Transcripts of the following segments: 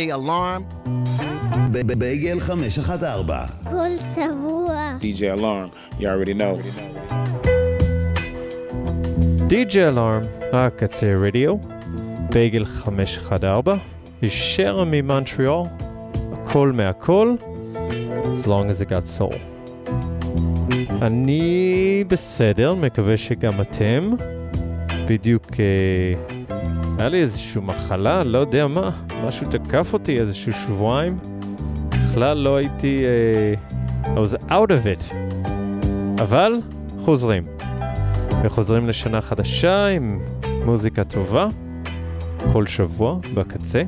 DJ Alarm. בייגל 514. כל שבוע. DJ Alarm, you already know. DJ Alarm, הקצה רדיו, בייגל 514, ישר ממונטריאול, הכל מהכל, as long as it got soul. אני בסדר, מקווה שגם אתם. בדיוק אה, היה לי איזושהי מחלה, לא יודע מה, משהו תקף אותי איזשהו שבועיים. בכלל לא הייתי... אה, I was out of it. אבל חוזרים. וחוזרים לשנה חדשה עם מוזיקה טובה, כל שבוע בקצה.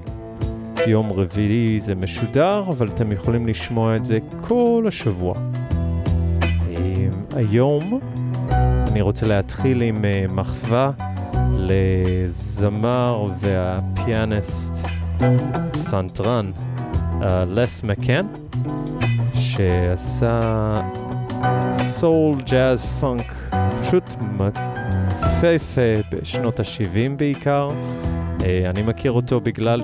יום רביעי זה משודר, אבל אתם יכולים לשמוע את זה כל השבוע. אה, היום אני רוצה להתחיל עם אה, מחווה לזמר והפיאניסט סנטרן, אה, לס מקן, שעשה סול, ג'אז, פאנק, פשוט יפהפה בשנות ה-70 בעיקר. אה, אני מכיר אותו בגלל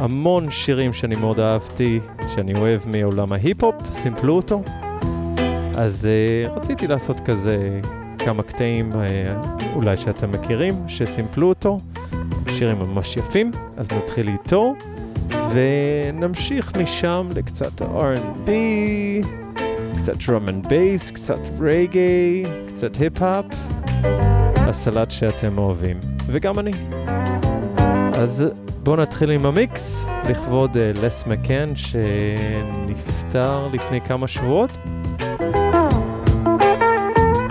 שהמון שירים שאני מאוד אהבתי, שאני אוהב מעולם ההיפ-הופ, סימפלו אותו. אז uh, רציתי לעשות כזה כמה קטעים, uh, אולי שאתם מכירים, שסימפלו אותו, שירים ממש יפים, אז נתחיל איתו, ונמשיך משם לקצת R&B, קצת drum and bass, קצת רגעי, קצת היפ-הופ, הסלט שאתם אוהבים, וגם אני. אז בואו נתחיל עם המיקס, לכבוד uh, לס מקן שנפטר לפני כמה שבועות.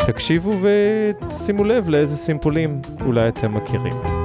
תקשיבו ותשימו לב לאיזה סימפולים אולי אתם מכירים.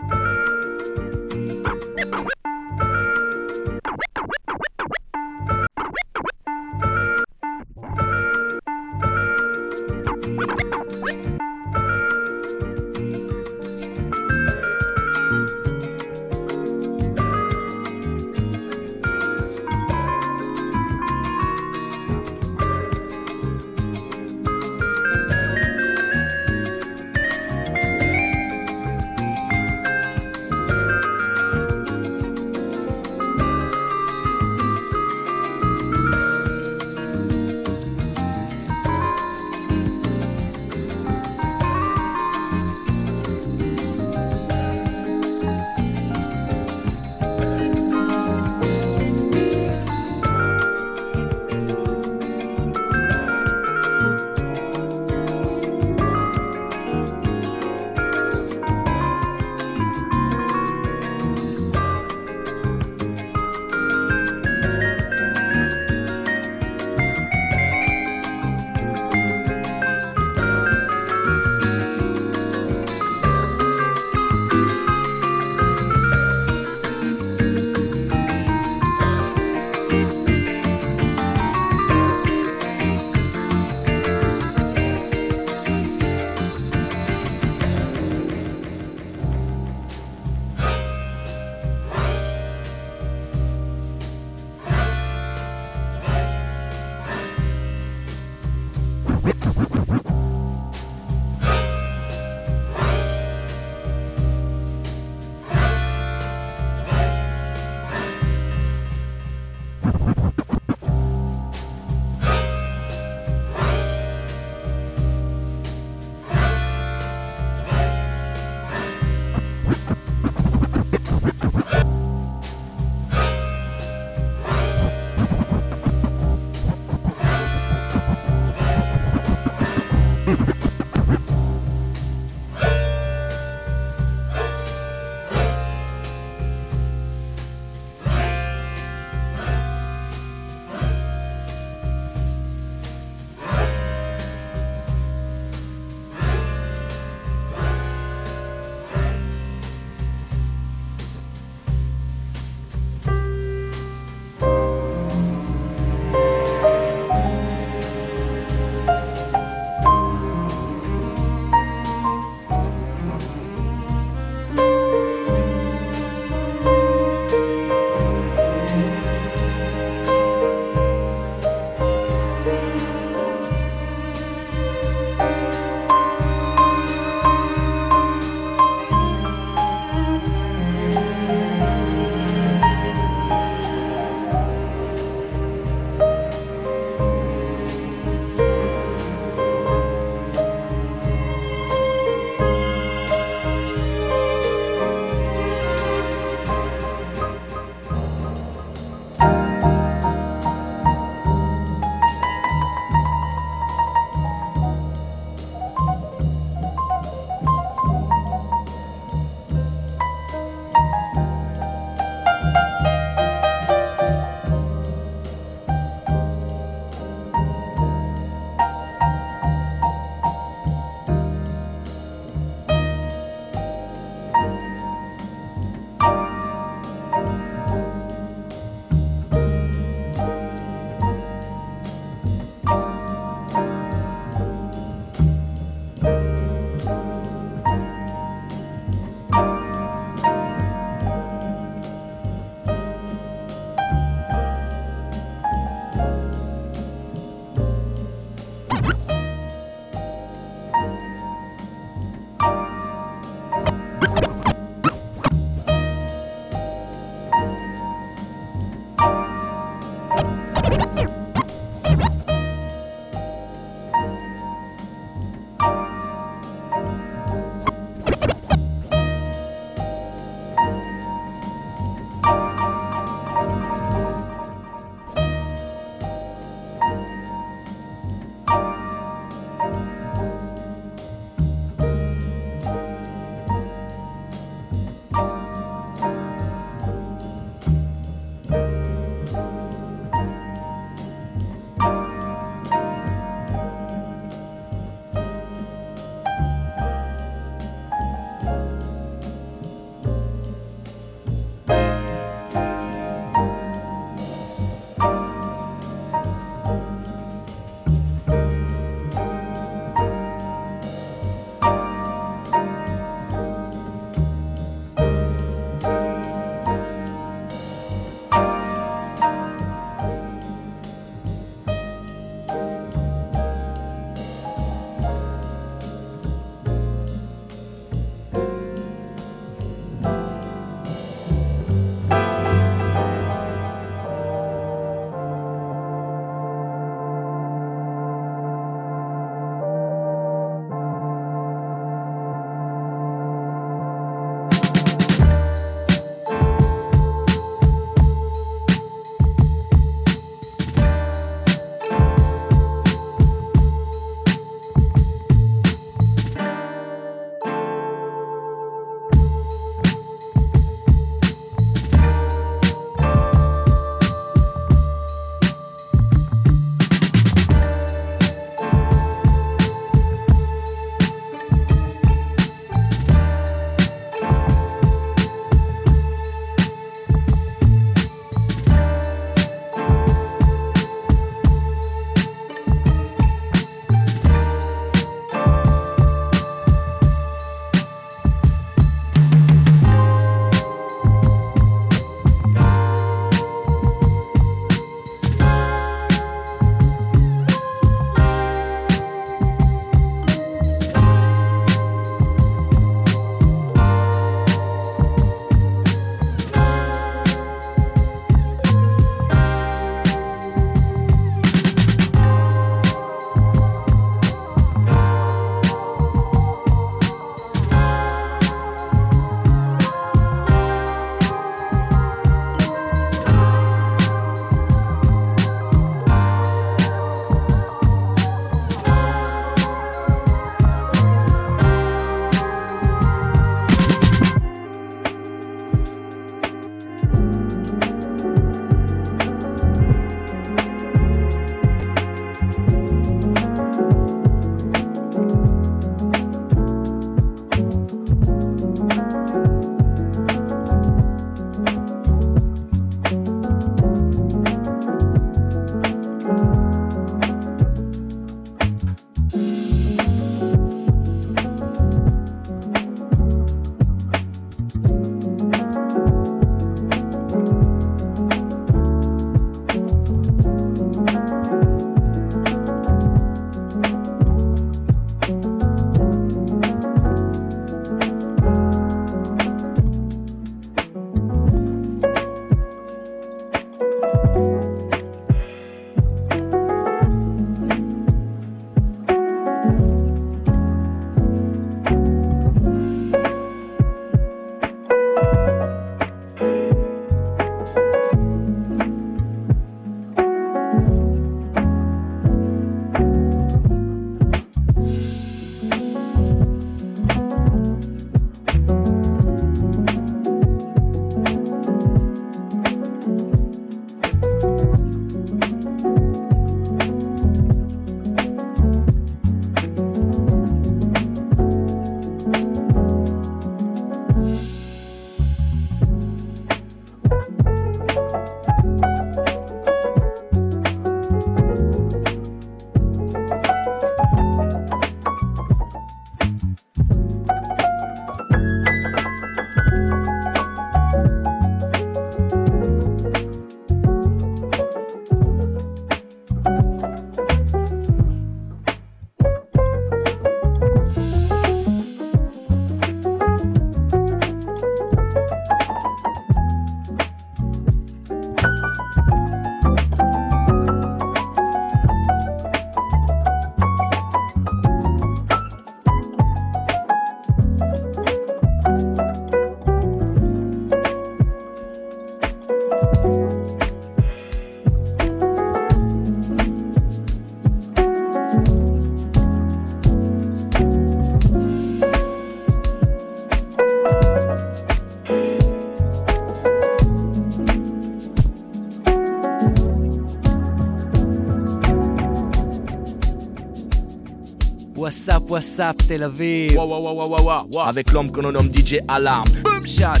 וואסאפ וואסאפ תל אביב. Wow, wow, wow, wow, wow, wow. Avec l'homme que l'on nomme DJ Alarm. Boom shot.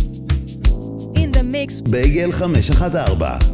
In the mix. בייגל 514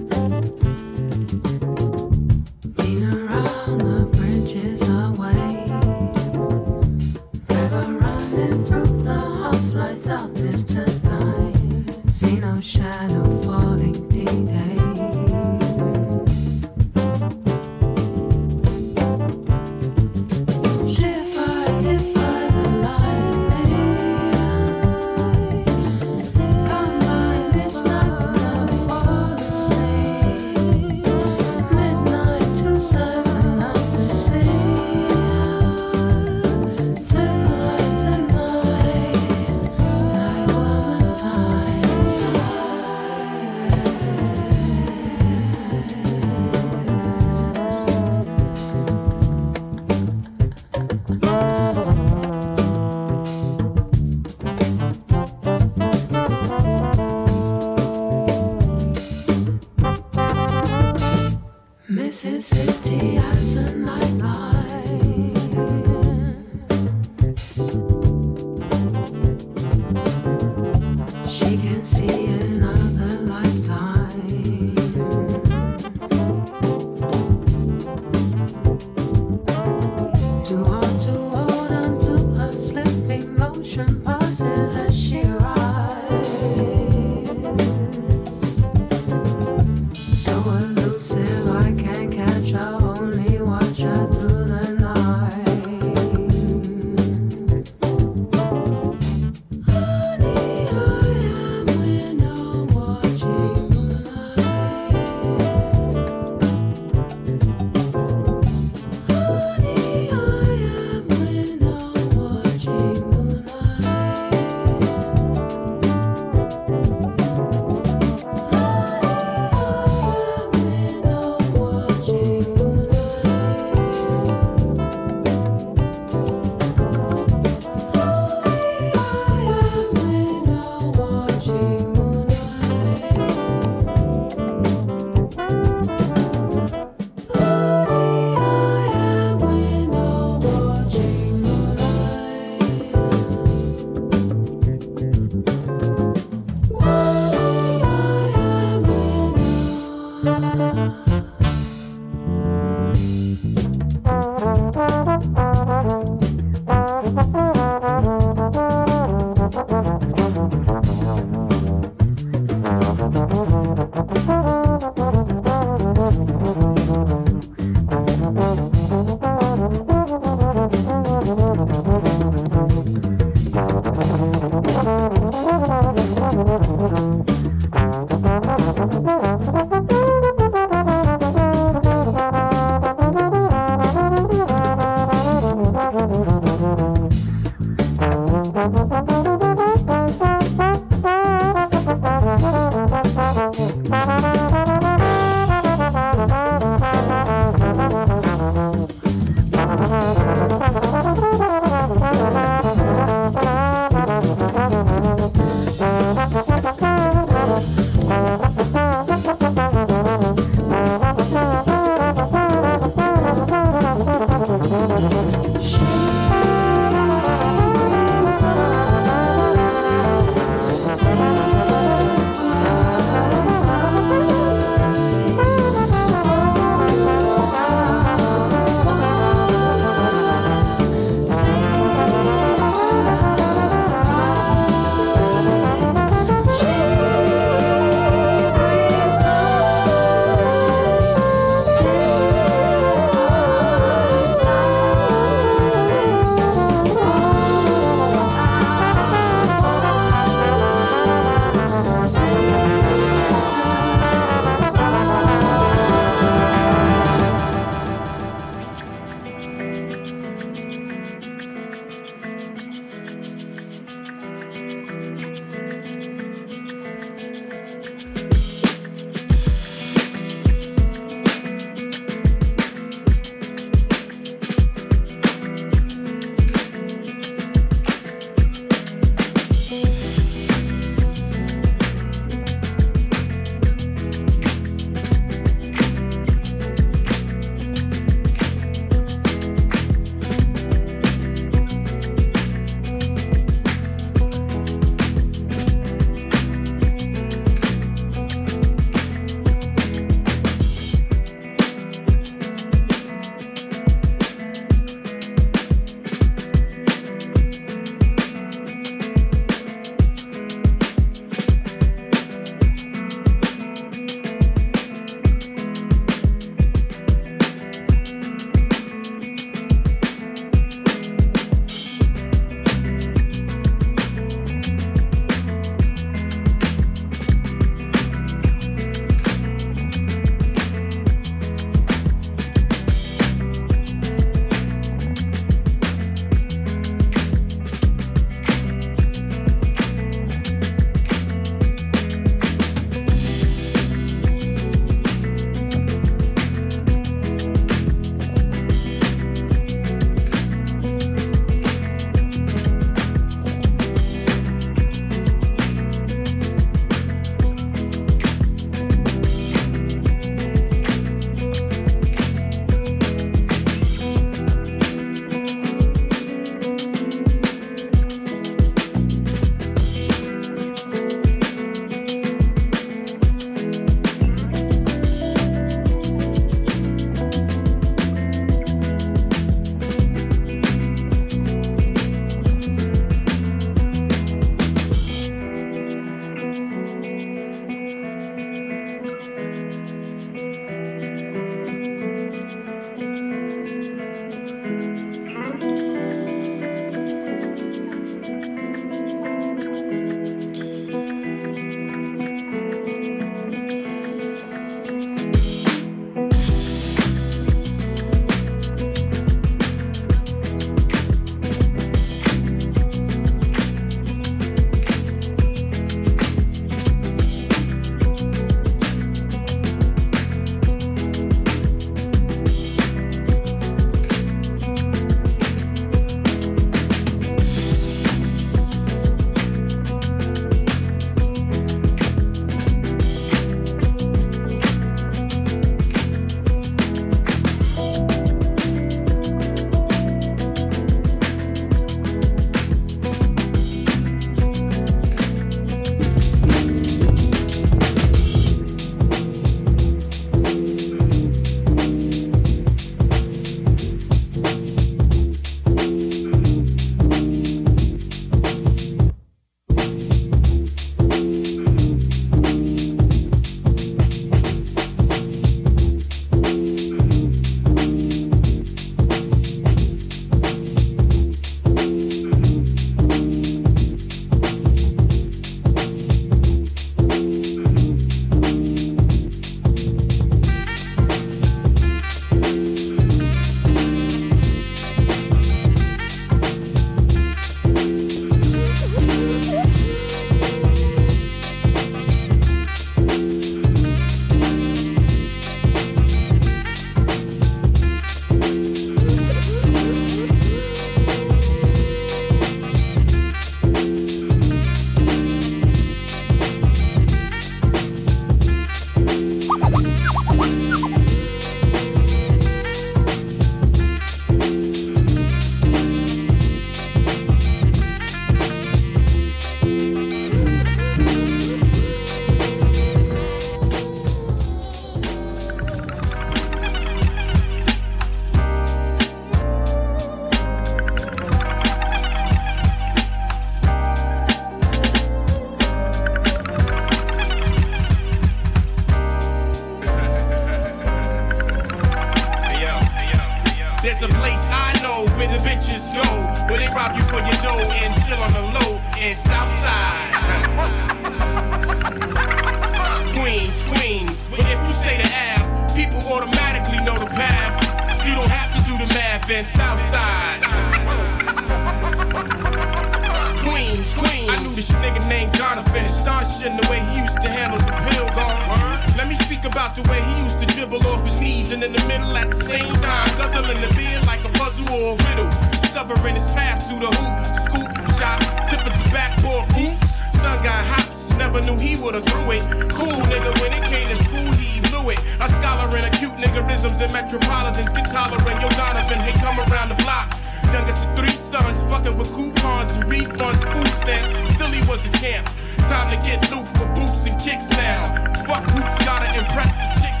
in the middle at the same time, guzzling the beer like a puzzle or a riddle. Discovering his path through the hoop, scoop, shot, tip of the backboard, oops. Son got hops, never knew he would've threw it. Cool nigga, when it came to school, he blew it. A scholar in acute niggerisms and metropolitans get tolerant. Yo, Donovan, hey, come around the block. Youngest of three sons, fucking with coupons and refunds, food stamps. Still he was a champ. Time to get loose for boots and kicks now. Fuck hoops, gotta impress the chicks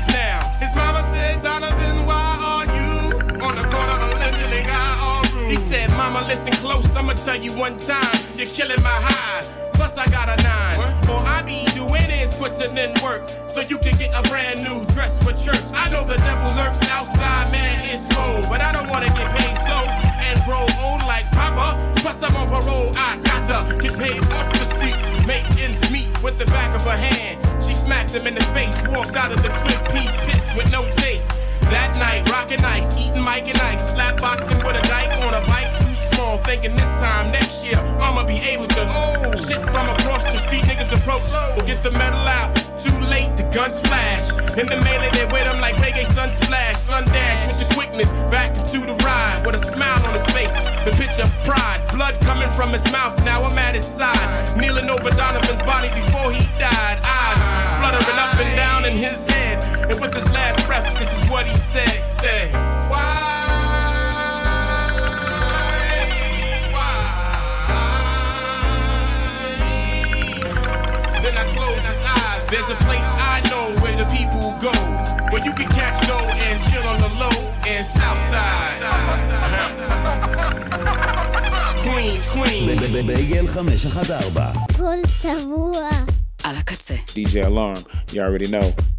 He said, Mama, listen close, I'ma tell you one time, you're killing my high. Plus I got a nine. All I be doing is putting in work so you can get a brand new dress for church. I know the devil lurks outside, man, it's cold, but I don't wanna get paid slow and grow old like Papa. Plus I'm on parole, I gotta get paid off the street, make ends meet with the back of her hand. She smacked him in the face, walked out of the crib, piece pissed with no. That night, rockin' ice, eating Mike and Ike, slap boxing with a dyke on a bike too small, thinking this time next year I'ma be able to oh shit from across the street. Niggas approach, oh. We'll get the metal out. Too late, the guns flash. In the melee, they with him like reggae sun splash. Sun dash with the quickness, back into the ride with a smile on his face. The picture of pride, blood coming from his mouth. Now I'm at his side, kneeling over Donovan's body before he died. Eyes fluttering up and down in his head. And with his last breath, this is what he said. He said, Why? Then I close his eyes. There's a place I know where the people go. Where you can catch dough and chill on the low and Southside. Queens, Queens. בייגל 514 כל שבוע. על הקצה. DJ Alarm. You already know.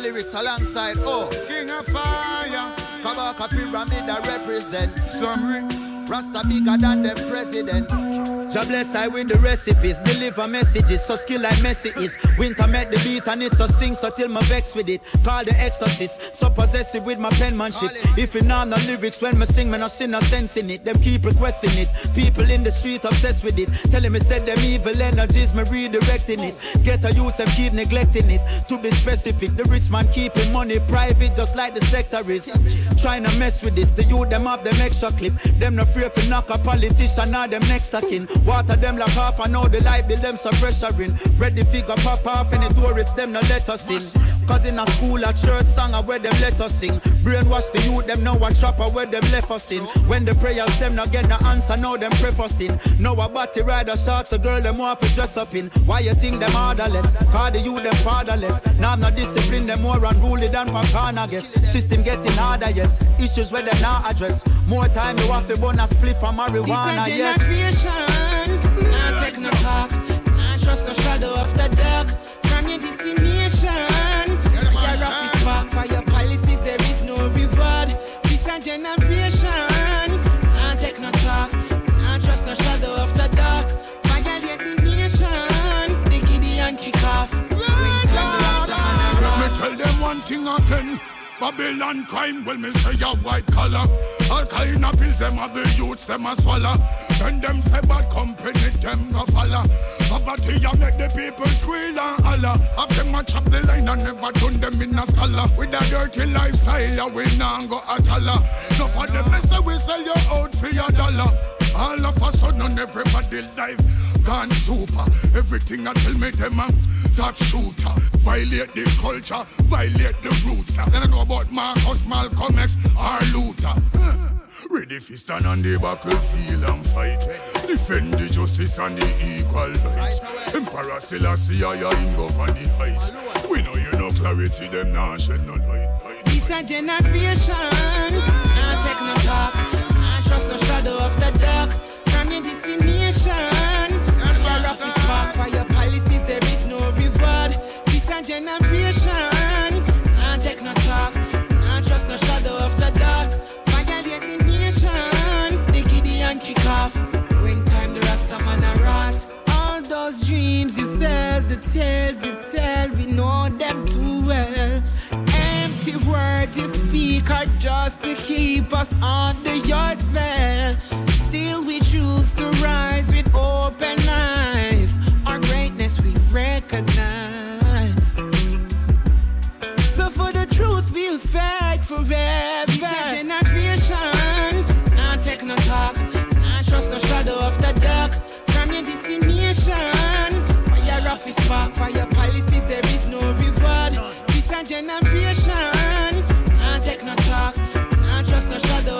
Lyrics with a bag of lyrics alongside. Oh, King of Fire. Kabaka Pyramid that represent. Summary. Rasta bigger than them president. Jah bless I with the recipes, deliver messages, so skill like Messi is. Winter met the beat and it's a sting, so till my vex with it. Call the exorcist, so possessive with my penmanship. If you know the lyrics when me sing, me no see no sense in it. Them keep requesting it. People in the street obsessed with it. Telling me said them evil energies, me redirecting it. Get a youth and keep neglecting it. To be specific, the rich man keeping money private, just like the sector is. Trying to mess with this, the youth them have them extra clip. Them no fear to knock a politician or them next to kin. Water them like half, I know the light bill them some pressure in. Ready figure pop off any door if them no let us in. Cause in a school, a church song, I where them let us sing. Brainwash the youth, them know a trapper where them left us in. When the prayers, them not get the answer, now them prep us in. Now a body rider shots, a girl, them want to dress up in. Why you think them orderless? Cause the youth, them fatherless. Now I'm not disciplined, them more unruly than Pacan, I guess. System getting harder, yes. Issues where them not address. More time, you have to burn a split from marijuana, This a generation. Take no talk. Nah, trust no shadow of the dark. From your destination. Fire off is spark. For your policies, there is no reward. This a generation. Nah, take no talk. Nah, trust no shadow of the dark. Violate the nation. The Gideon kick off. Let me tell them one thing again. Babylon crime, well me say a white collar. All kind of pills them have the youths them a swallow. Then them say bad company them go follow. Poverty a make the people squeal and holler. Have them a chop the line and never turn them in a scholar. With a dirty lifestyle, we nah go a dollar. No for them me say we sell you out for your dollar. All of a everybody life gone super. Everything I tell me them a top shooter. Violate the culture, violate the roots. Then I know about Marcus, Malcolm X, or Luther. Ready for stand on the battlefield and fight. Defend the justice and the equal rights. Emperor Selassie, I in govern the heights. We know you know clarity, them nah shed no light. This a generation. Nah, take no talk. The tales you tell, we know them too well. Empty words you speak are just to keep us under your spell. Still we choose to rise with open eyes. Our greatness we recognize. So for the truth we'll fight forever. Fire off is spark. For your policies there is no reward. This a generation. Nah, take no talk. Nah, trust no shadow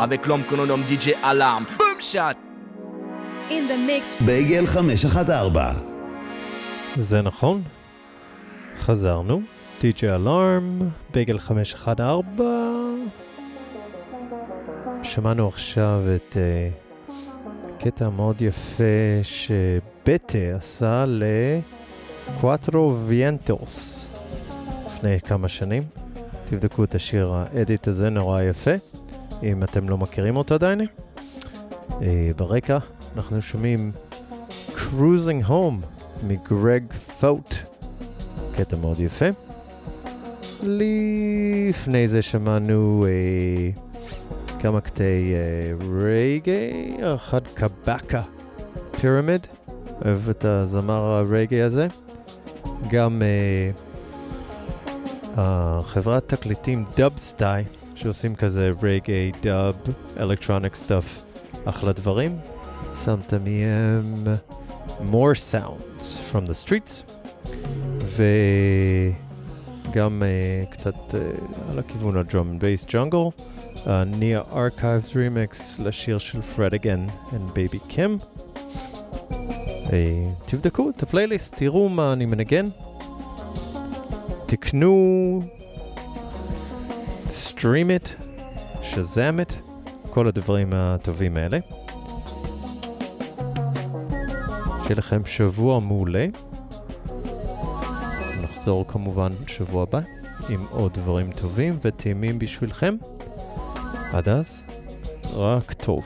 Avec l'homme que l'on nomme DJ Alarm Boom shot In the mix. בייגל 514 זה נכון. חזרנו. DJ אלארם, בייגל 514. שמענו עכשיו את uh, קטע מאוד יפה שבטה עשה לקואטרו ויאנטוס לפני כמה שנים. תבדקו את השיר האדיט הזה, נורא יפה, אם אתם לא מכירים אותו עדיין. Uh, ברקע אנחנו שומעים Cruising Home מגרג פוט. קטע מאוד יפה. לפני זה שמענו אה, כמה קטעי אה, רגעי, אחד קבקה פירמיד, אוהב את הזמר הרגעי הזה. גם אה, החברת תקליטים דאב סטאי, שעושים כזה רגעי, דאב, אלקטרוניק סטאפ, אחלה דברים. שמת מהם more sounds from the streets. וגם uh, קצת uh, על הכיוון הדרום bass jungle. nia archives remix לשיר של פרד אגן kim. Uh, תבדקו את הפלייליסט, תראו מה אני מנגן. תקנו, stream it, שזם it, כל הדברים הטובים האלה. שיהיה לכם שבוע מעולה. נחזור כמובן שבוע הבא עם עוד דברים טובים וטעימים בשבילכם. עד אז, רק טוב.